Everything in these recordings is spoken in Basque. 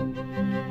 Música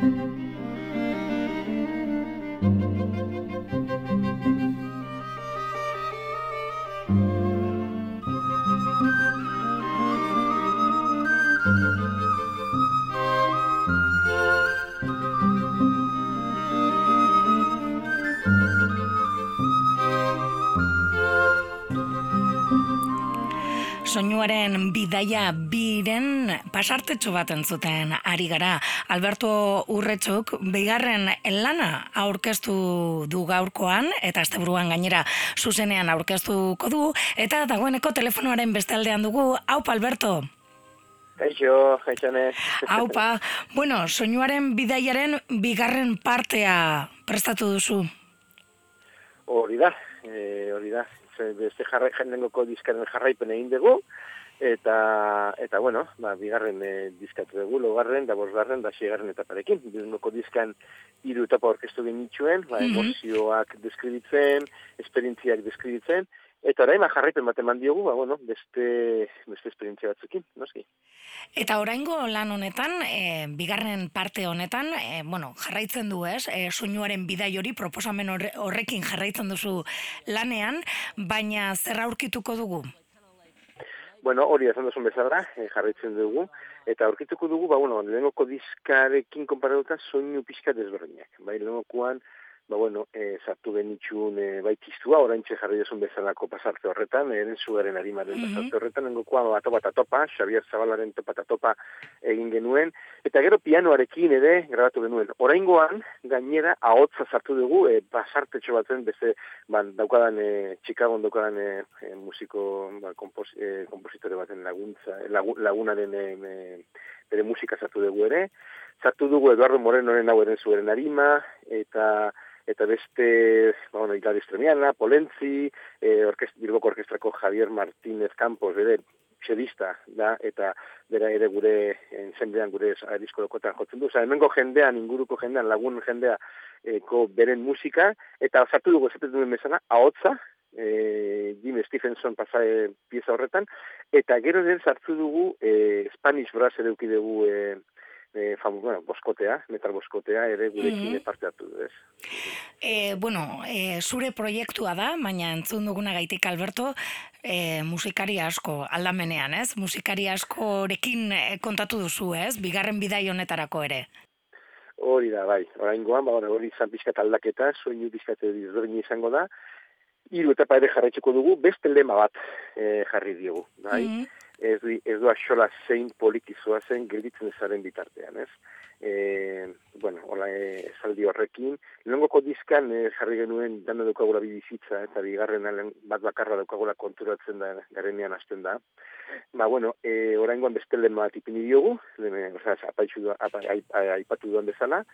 soinuaren bidaia biren pasartetxo bat entzuten ari gara. Alberto Urretxuk bigarren lana aurkeztu du gaurkoan eta asteburuan gainera zuzenean aurkeztuko du eta dagoeneko telefonoaren bestaldean dugu. Hau Alberto. Kaixo, kaixone. Haupa, bueno, soinuaren bidaiaren bigarren partea prestatu duzu. Hori da, eh, hori da, beste jarra, jendengoko diskaren jarraipen egin dugu, eta, eta bueno, ba, bigarren e, diskatu dugu, logarren, da bosgarren, da siegarren etaparekin. Bidengoko diskan hiru etapa orkestu genitxuen, ba, mhm. emozioak deskribitzen, esperientziak deskribitzen, Eta orain, ba, jarraipen bat eman diogu, ba, bueno, beste, beste esperientzia batzukin, noski. Eta oraingo lan honetan, e, bigarren parte honetan, e, bueno, jarraitzen du ez, e, soinuaren bidai hori, proposamen horrekin jarraitzen duzu lanean, baina zer aurkituko dugu? Bueno, hori esan duzun bezala, e, jarraitzen dugu, eta aurkituko dugu, ba, bueno, lehenoko diskarekin konparatuta soinu pixka desberdinak. Bai, lehenoko ba, bueno, e, zartu benitxun e, baitiztua, orain jarri desun bezalako pasarte horretan, eren zugaren harimaren mm -hmm. pasarte horretan, nengokoa bat topa topa, Xavier Zabalaren topa topa egin genuen, eta gero pianoarekin ere grabatu genuen. Oraingoan gainera, ahotza zartu dugu, e, pasarte txobatzen, beste, ban, daukadan, e, Chicago daukadan e, e, musiko, ba, kompos, e, kompositore baten laguntza, lagunaren e, bere musika zartu dugu ere, zartu dugu Eduardo Morenoren hau eren zugaren harima, eta eta beste, ba, bueno, Igladi Estremiana, Polentzi, e, orkest, Bilboko Orkestrako Javier Martínez Campos, bere, txedista, da, eta bera ere gure enzemblean gure disko lokotan jotzen du. Osa, hemengo jendean, inguruko jendean, lagun jendea eko beren musika, eta osatu dugu esaten duen bezala, ahotza, e, Jim Stephenson pasa e, pieza horretan, eta gero den sartu dugu e, Spanish Brass ere dugu e, e, fam, bueno, boskotea, metal boskotea, ere gurekin mm -hmm. parte hartu, ez? E, bueno, e, zure proiektua da, baina entzun duguna gaitik, Alberto, e, musikari asko aldamenean, ez? Musikari askorekin kontatu duzu, ez? Bigarren bidai honetarako ere. Hori da, bai. Horain goan, ba, hori izan pizkat aldaketa, soinu pizkat izango da, hiru etapa ere jarraitzuko dugu, beste lema bat e, jarri diogu, bai? Mm ez ez du axola zein politizoa zen gelditzen ezaren bitartean, ez? E, bueno, hola, e, esaldi horrekin, lehengoko dizkan e, jarri genuen dana daukagula bidizitza, eta bigarren bat bakarra daukagula konturatzen da, garenean hasten da. Ba, bueno, e, oraingoan beste lehen bat ipini diogu, lehen, oza, aipatu duan bezala,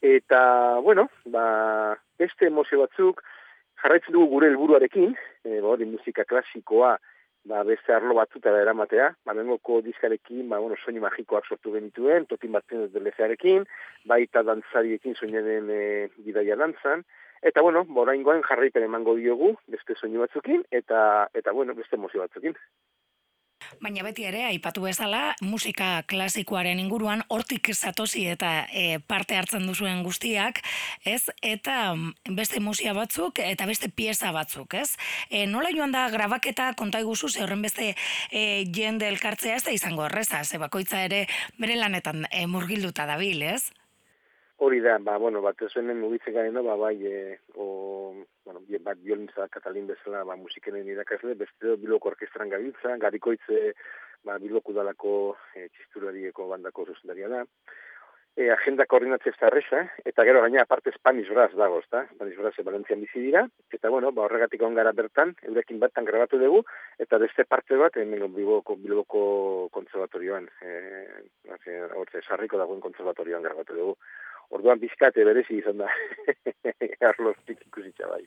eta, bueno, ba, beste emozio batzuk, jarraitzen dugu gure helburuarekin, e, ba, musika klasikoa, ba, beste arlo batzutara eramatea, ba, mengoko diskarekin, ba, bueno, soinu magikoak sortu genituen, totin batzen ez delezearekin, baita dantzariekin soinaren e, bidaia dantzan, eta, bueno, boraingoan jarraipen emango diogu, beste soinu batzukin, eta, eta bueno, beste emozio batzukin. Baina beti ere, aipatu bezala, musika klasikoaren inguruan, hortik zatozi eta e, parte hartzen duzuen guztiak, ez? Eta mm, beste musia batzuk, eta beste pieza batzuk, ez? E, nola joan da grabaketa konta iguzu, ze horren beste e, jende elkartzea ez da izango horreza, ze bakoitza ere bere lanetan e, murgilduta dabil, ez? Hori da, ba, bueno, bat ez mugitzen garen, ba, bai, e, o, bueno, bat biolintza katalin bezala, ba, musikenen irakasle, beste biloko orkestran gabiltza, garikoitze, ba, biloko dalako e, txisturarieko bandako zuzendaria da. E, agenda koordinatzea ez da eta gero gaina aparte Spanish Brass dago, ezta? Spanish Brass Valentzian bizi dira, eta bueno, ba, horregatik on gara bertan, eurekin batan grabatu dugu, eta beste parte bat, hemen bilboko, bilboko konservatorioan, e, hortze, sarriko dagoen konservatorioan grabatu dugu. Orduan bizkate berezi izan da. Arloztik ikusitza bai.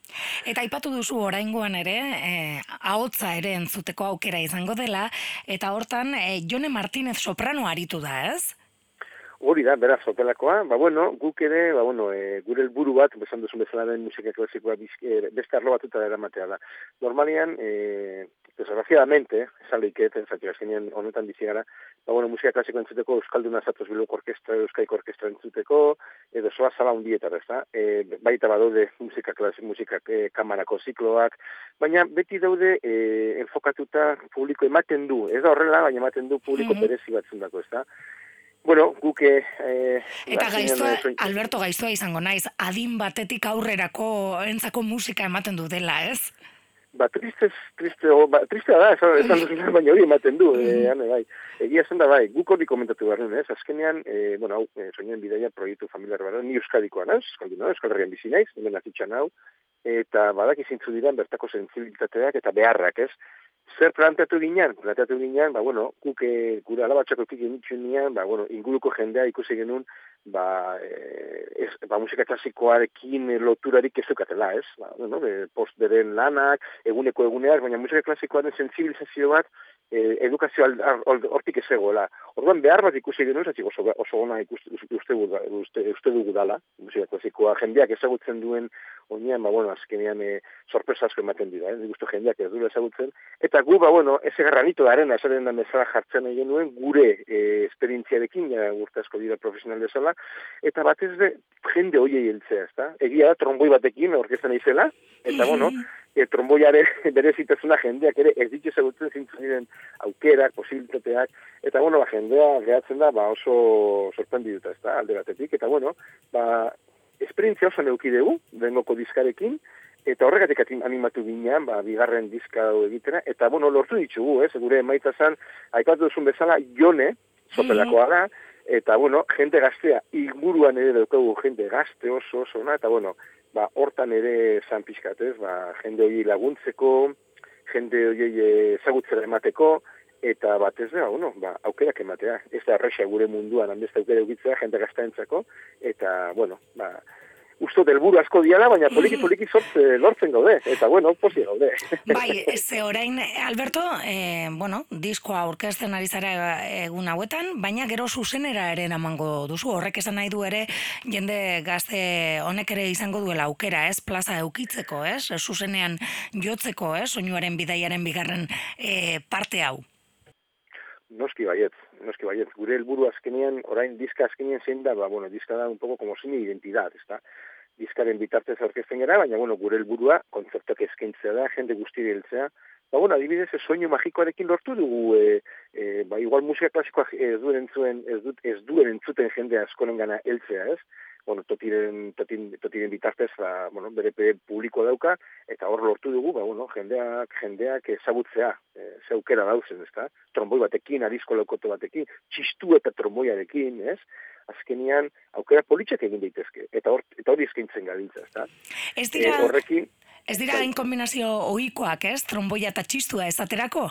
Eta aipatu duzu oraingoan ere, eh, ahotza ere entzuteko aukera izango dela, eta hortan eh, Jone Martinez soprano aritu da, ez? Hori da, beraz, sopelakoa, ba bueno, guk ere, ba bueno, e, gure helburu bat, besan duzun bezala den musika klasikoa bizke, beste arlo batuta da eramatea da. Normalian, e, desgraciadamente, esalik, pensatu, azkenean honetan bizi gara, ba, bueno, musika klasiko entzuteko, Euskalduna Zatoz Bilboko Orkestra, Euskaiko Orkestra entzuteko, edo soa zala hundietar, ez da? E, baita badaude musika klasik, musika e, kamarako zikloak, baina beti daude e, enfokatuta publiko ematen du, ez da horrela, baina ematen du publiko mm -hmm. berezi dako, ez da? Bueno, guke... Eh, Eta gaiztoa, Alberto gaiztoa izango naiz, adin batetik aurrerako entzako musika ematen du dela, ez? Ba, triste, triste, o, ba, triste da, esan, esan duzun, baina hori ematen du, eh, ane, bai. Egia zen da, bai, guk hori komentatu behar ez? Azkenean, eh, bueno, hau, eh, soinen bidaia proiektu familiar behar, ni euskadikoa, naz? Euskaldun, Euskal Herrian bizi naiz, hemen azitxan hau, eta badak izintzu diren bertako sensibilitateak eta beharrak, ez? Zer planteatu ginean? Planteatu ginean, ba, bueno, kuke gure alabatxako genitxun ba, bueno, inguruko jendea ikusi genuen, ba, e, ez, ba, musika klasikoarekin loturarik ez dukatela, ez? Ba, bueno, de, post beren lanak, eguneko eguneak, baina musika klasikoaren sensibilizazio bat, e, edukazio hortik ez egoela. Orduan behar bat ikusi genuen, zatzik oso, oso gona ikuste, uste, uste, uste dugu dala, klasikoa, jendeak ezagutzen duen, oinean, ba, bueno, azkenean e, sorpresa asko ematen dira, eh? Gustu jendeak ez duela ezagutzen. Eta gu, ba, bueno, ese garranito da arena, esaren da mesala jartzen egin nuen, gure e, esperientziarekin, ja, urte asko dira profesional desala, eta batez de, jende hoiei heltzea, ezta? Egia da, tromboi batekin, orkestan izela, eta, bueno, e, tromboiare bere zitazuna jendeak ere ez ditu ezagutzen zintzen aukerak, posibilitateak, eta, bueno, ba, jendea gehatzen da, ba, oso sorprendiduta, ezta, alde batetik, eta, bueno, ba, esperientzia oso neukidegu, dengoko diskarekin, eta horregatik animatu ginean, ba, bigarren diska egitera, eta, bueno, lortu ditugu, ez, gure emaitza zan, aikatu duzun bezala, jone, sopelakoa da, eta, bueno, jente gaztea, inguruan ere daukagu jente gazte oso, oso, na, eta, bueno, ba, hortan ere zan pixkat, ez, ba, jende hori laguntzeko, jende hori ezagutzera emateko, eta batez da, bueno, ba, aukerak ematea. Ez da arresa gure munduan, handezta aukera egitzea, jente gaztaentzako, eta, bueno, ba, usto del buru asko diala, baina poliki poliki sortze lortzen gaude, eta bueno, posi gaude. Bai, ze orain, Alberto, eh, bueno, diskoa aurkezten ari zara egun hauetan, baina gero zuzenera ere namango duzu, horrek esan nahi du ere, jende gazte honek ere izango duela aukera, ez, plaza eukitzeko, ez, zuzenean jotzeko, ez, soinuaren bidaiaren bigarren eh, parte hau. Noski baiet, noski baiet. Gure helburu azkenean, orain diska azkenean zein da, ba, bueno, diska da un poco como sin identidad, ezta? Diskaren bitartez aurkezten gara, baina, bueno, gure helburua kontzertuak eskaintzea da, jende guzti heltzea. Ba, bueno, adibidez, ez soinu magikoarekin lortu dugu, e, e, ba, igual musika klasikoa ez duen entzuen, ez, du, ez duen entzuten jende askoren gana ez? Bueno, totiren, totiren, totiren bitartez, ba, bueno, bere publiko dauka, eta hor lortu dugu, ba, bueno, jendeak, jendeak ezagutzea, e, zeukera dauzen, ezta? Tromboi batekin, arizko laukoto batekin, txistu eta tromboiarekin, ez? Azkenian, aukera politxak egin daitezke, eta hor, eta hori eskaintzen gabiltza, ezta? Ez dira, e, horrekin, ez dira, bai. kombinazio ohikoak, ez? Tromboia eta txistua ez aterako?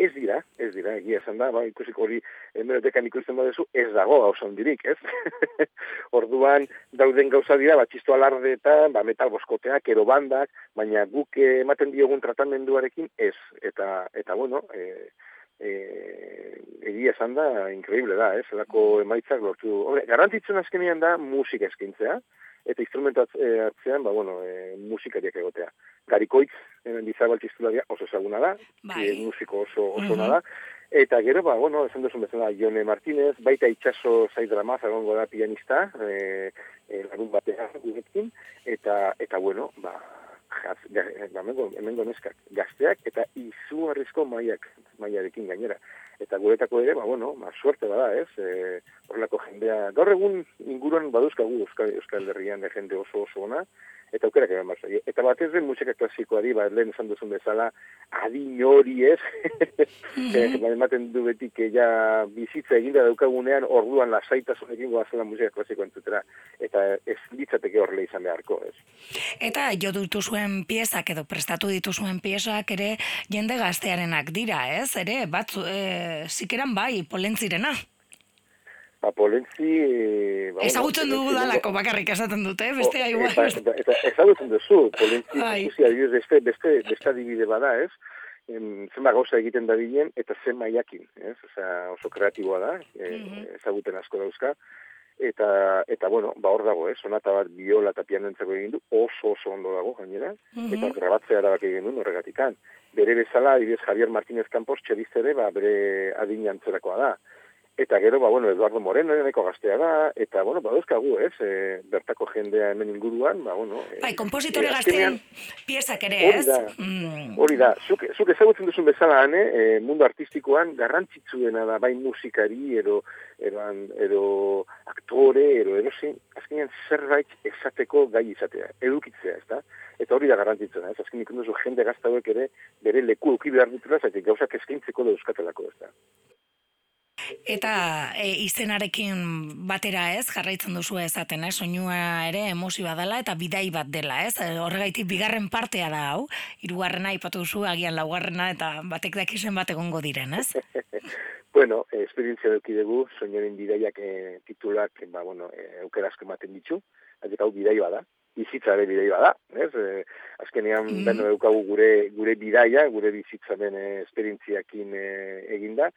ez dira, ez dira, egia esan da, ba, ikusik hori hemerotekan ikusten badezu, ez dago hau dirik, ez? Orduan, dauden gauza dira, bat txisto alardeetan, ba, metal boskoteak, ero bandak, baina guk ematen diogun tratamenduarekin, ez. Eta, eta bueno, e, e, egia esan da, increíble da, ez? Elako emaitzak lortu. Hore, garantitzen azkenean da, musika eskintzea, eta instrumentatzean, ba, bueno, e, musikariak egotea. Garikoitz, hemen bizabal txistularia oso ezaguna da, bai. e, musiko oso, oso mm da, eta gero, ba, bueno, esan duzun bezala, Jone Martínez, baita itxaso zaidramaz, agongo da pianista, e, e, lagun batean gurekin, eta, eta bueno, ba, jaz, ja, ba, hemen neskak, gazteak, eta izugarrizko maiak, maiarekin gainera. Eta guretako ere, ba, bueno, ba, suerte bada, ez, e, horrelako jendea, gaur egun inguruan baduzkagu Euskal, Euskal Herrian de jende oso oso ona, eta aukerak eman bat Eta bat ez den musika klasikoari, ba, lehen esan duzun bezala, adin hori ez, mm -hmm. ematen du betik, ja bizitza eginda daukagunean, orduan lasaitasunekin goazela musika klasikoa entzutera, eta ez ditzateke horrela izan beharko, ez. Eta jo dutu zuen piezak edo prestatu ditu zuen piezak ere jende gaztearenak dira, ez? Ere, batzu, e, zikeran bai, polentzirena. Ba, polentzi... E, ba, ezagutzen dugu dalako bakarrik esaten dute, eh? beste igual. Eta, eta, ezagutzen duzu, polentzi, ikusi adibidez, beste, beste, beste adibide bada, ez? zenba gauza egiten da bilen, eta zen maiakin, ez? Osa, oso kreatiboa da, e, mm ezaguten asko dauzka. Eta, eta bueno, ba hor dago, eh? sonata bat biola eta piano entzako egin du, oso oso ondo dago, gainera, mm -hmm. eta grabatzea erabak egin du, horregatikan bere bezala, adibidez Javier Martínez Campos, txediz ere, ba, bere adin antzerakoa da. Eta gero, ba, bueno, Eduardo Moreno, neko gaztea da, eta, bueno, ba, dauzkagu, ez, e, bertako jendea hemen inguruan, ba, bueno... E, bai, kompositore e, gaztean piezak ere, ez? Hori da, mm. hori da. Zuk, zuk ezagutzen duzun bezala, hane, e, mundu artistikoan garrantzitzuena da, bai musikari, edo, edo, edo aktore, edo, edo, zin, azkenean zerbait esateko gai izatea, edukitzea, ez da? Eta hori da garrantzitzuena, ez? Azken ikundo jende gaztauek ere, bere leku euki behar ditula, zaitik gauzak eskaintzeko da euskatelako, ez da? Eta e, izenarekin batera ez, jarraitzen duzu ezaten, ez? Soinua ere emozioa dela eta bidai bat dela, ez? E, horregaitik bigarren partea da hau, hirugarrena ipatu duzu agian laugarrena eta batek dakizen bat egongo diren, ez? bueno, esperientzia duki dugu, soinaren bidaiak e, titulak, ba, bueno, e, eukerazko ematen ditu, hau bidai bada, bizitza ere bidei bada, ez? E, azkenean mm. beno eukagu gure gure bidaia, gure bizitzaren e, esperientziakin e, eginda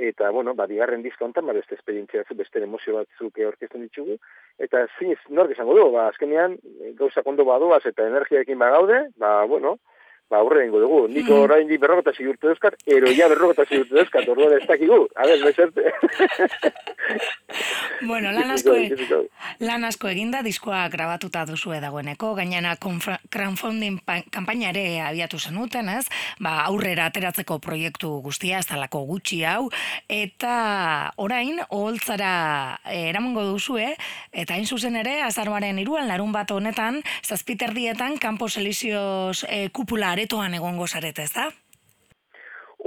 eta bueno, ba bigarren disko hontan ba beste esperientzia batzuk, beste emozio batzuk aurkezten ditugu. Eta zinez nork esango du, ba azkenean gauza kondo badoaz eta energiaekin bagaude, ba bueno, ba aurre ingo dugu. Niko mm. orain di berrogeta sigurtu euskat, ero ja berrogeta sigurtu euskat, orduan ez dakigu. A ver, meserte. bueno, lan asko, e, lan asko eginda, diskoa grabatuta duzu dagoeneko, gainana crowdfunding kampaina ere abiatu zenuten, ez? Ba, aurrera ateratzeko proiektu guztia, ez talako gutxi hau, eta orain, oholtzara eh, eramango duzue, eta hain zuzen ere, azaroaren iruan, larun bat honetan, zazpiterdietan, Campo Elisios e, kupula aretoan egongo zarete, ez da?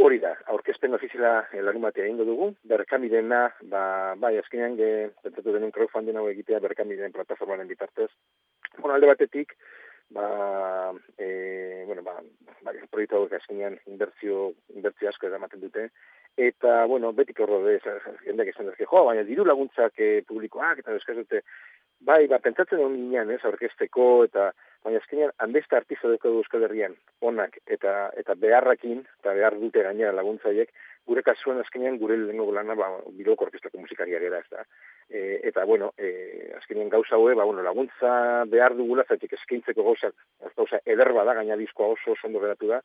Hori da, aurkezpen ofiziala larun batea ingo dugu, berkamidena, ba, bai, azkenean, ge, pentsatu denun crowdfunding hau egitea berkamiden plataformaren bitartez. Bueno, alde batetik, ba, e, bueno, ba, ba, proiektu hau azkenean inbertzio, inbertzio asko edamaten dute, eta, bueno, betik horro de, jendeak esan dezke, jo, baina diru laguntzak e, publikoak, eta eskaz dute, bai, ba, pentsatzen hon ginean, ez, aurkezteko, eta, baina azkenean, handezta artista duko Euskal Herrian, onak, eta, eta beharrakin, eta behar dute gainera laguntzaiek, gure kasuan azkenean gure lehenko lana, ba, biloko orkestako musikaria gara, ez da. E, eta, bueno, e, azkenean gauza hoe, ba, bueno, laguntza behar dugula, zaitik eskaintzeko gauza, gauza, ederba da, gaina diskoa oso oso ondo geratu da,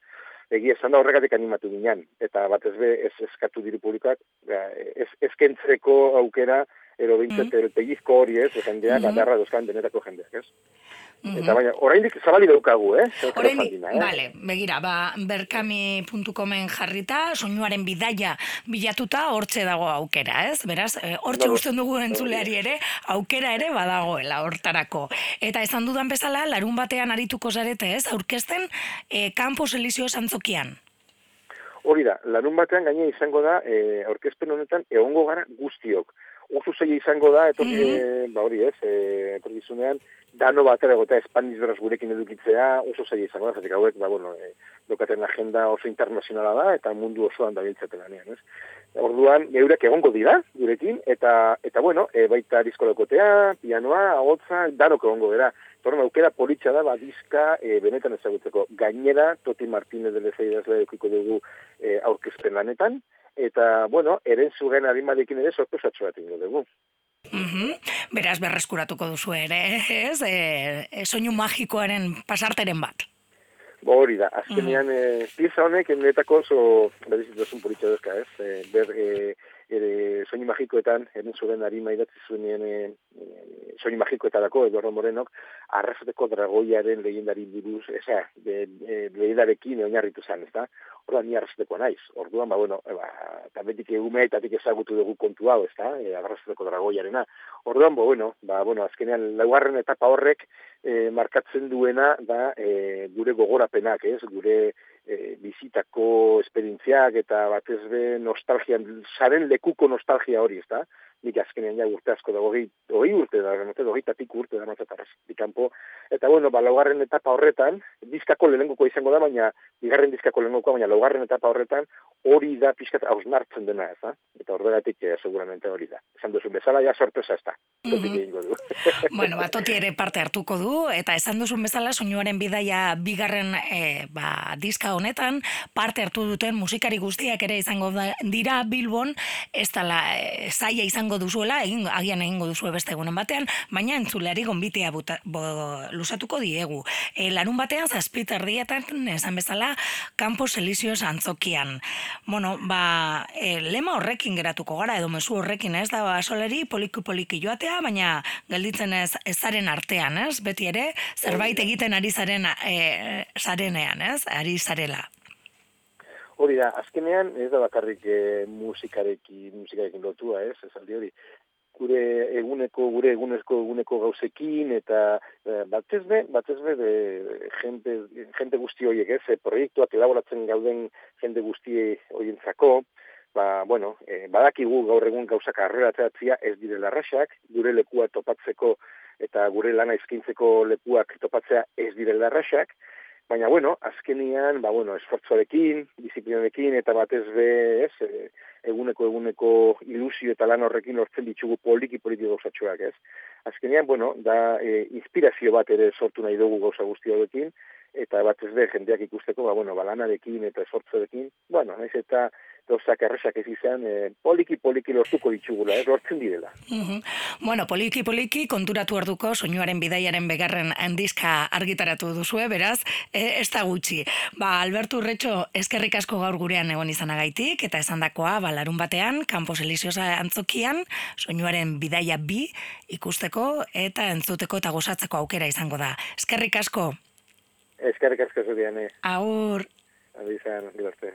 egia esan da horregatik animatu ginen, eta bat ez be, ez eskatu diru publikoak, ba, ez, eskentzeko aukera, ero bintzat, mm -hmm. hori ez, jendea, mm -hmm. gatarra dozkan denetako jendeak, ez? Mm -hmm. Eta baina, oraindik zabali daukagu, eh? Oraindik, eh? vale, begira, ba, berkami.comen jarrita, soinuaren bidaia bilatuta, hortze dago aukera, ez? Beraz, eh, hortze no, dugu entzuleari ere, aukera ere badagoela hortarako. Eta esan dudan bezala, larun batean arituko zarete, ez? Aurkezten, eh, Campos Elizio Santzokian. Hori da, larun batean gaine izango da, eh, aurkezpen honetan, egongo gara guztiok oso zei izango da, etorri, mm -hmm. ba hori ez, e, etorri zunean, dano batera gota espaniz beraz gurekin edukitzea, oso zei izango da, zatik hauek, ba, bueno, e, dokaten agenda oso internazionala da, eta mundu osoan da biltzaten ganean, ez? Orduan, eurek egongo dira, gurekin, eta, eta bueno, e, baita diskolokotea, pianoa, agotza, danok egongo dira. Torna, aukera politxa da, badizka, e, benetan ezagutzeko. Gainera, Toti Martínez de Lezeidazle eukiko dugu e, aurkezpen lanetan, eta, bueno, eren zugen adimadekin ere sorpresatxo bat ingo dugu. Mm Beraz, berreskuratuko duzu ere, ez? E, e, soinu magikoaren pasarteren bat. Bo hori da, azkenean, mm -hmm. e, honek, enetako oso, berizituzun politxo duzka, ez? E, ber, e, ere soinu magikoetan, eren zuen harima idatzi zuen e, e, soinu magikoetarako, Eduardo Morenok, arrasateko dragoiaren legendari buruz, eza, de, legendarekin oinarritu zen, ez da? Orduan, ni arrasateko naiz. Orduan, ba, bueno, ba, eta betik egume eta ezagutu dugu kontu hau, ez da? E, arrasateko dragoiarena. Orduan, ba, bueno, ba, bueno, azkenean, laugarren etapa horrek e, markatzen duena, da, e, gure gogorapenak, ez? Gure e, bizitako esperientziak eta batez be nostalgia, saren lekuko nostalgia hori, ez da? Nik azkenean ja urte asko da, hori, hori urte da, hori tapik urte da, mazatarraz, dikampo. Eta bueno, ba, laugarren etapa horretan, dizkako lehenengoko izango da, baina, bigarren dizkako lehenengoko, baina laugarren etapa horretan, hori da pixkat hausnartzen dena, ez da? Eta horregatik, eh, seguramente hori da. Esan duzu bezala ja sorpresa ez da. Mm bueno, batoti ere parte hartuko du, eta esan duzun bezala, soinuaren bidaia bigarren e, ba, diska honetan, parte hartu duten musikari guztiak ere izango dira Bilbon, ez dala e, zaila izango duzuela, egin, agian egingo duzu beste egunen batean, baina entzuleari gonbitea buta, bo, lusatuko diegu. E, larun batean, zazpit erdietan, esan bezala, Campos Elisios antzokian. Bueno, ba, e, lema horrekin geratuko gara, edo mesu horrekin ez da, ba, soleri, poliki poliki joatea, baina gelditzen ez ezaren artean, ez? Beti ere, zerbait egiten ari zaren e, zarenean, ez? Ari zarela. Hori da, azkenean ez da bakarrik e, musikarekin, musikarekin lotua, ez? Ez aldi hori, gure eguneko, gure egunezko eguneko gauzekin, eta e, batez be, batez be, de, jente, jente guzti horiek, ez? E, proiektuak elaboratzen gauden jende guzti horientzako, ba, bueno, e, badakigu gaur egun gauzak arreratzea ez direla rasak, gure lekua topatzeko eta gure lana izkintzeko lekuak topatzea ez direla rasak, baina, bueno, azkenian, ba, bueno, esfortzoarekin, disiplinarekin, eta batez be, ez, e, eguneko eguneko ilusio eta lan horrekin lortzen ditugu poliki poliki gauzatxoak, ez. Azkenian, bueno, da e, inspirazio bat ere sortu nahi dugu gauza guzti horrekin, eta batez be, jendeak ikusteko, ba, bueno, balanarekin eta esfortzoarekin, bueno, naiz eta gauzak erresak ez izan, e, poliki poliki lortuko ditugula, ez lortzen direla. Bueno, poliki poliki konturatu orduko soinuaren bidaiaren begarren handizka argitaratu duzue, beraz, e, ez da gutxi. Ba, Alberto Urretxo, eskerrik asko gaur gurean egon izanagaitik, eta esan dakoa, ba, larun batean, Campos Eliziosa antzokian, soinuaren bidaia bi ikusteko eta entzuteko eta gozatzeko aukera izango da. Eskerrik asko. Eskerrik asko zurian, eh. Aur. Adizan, liberte.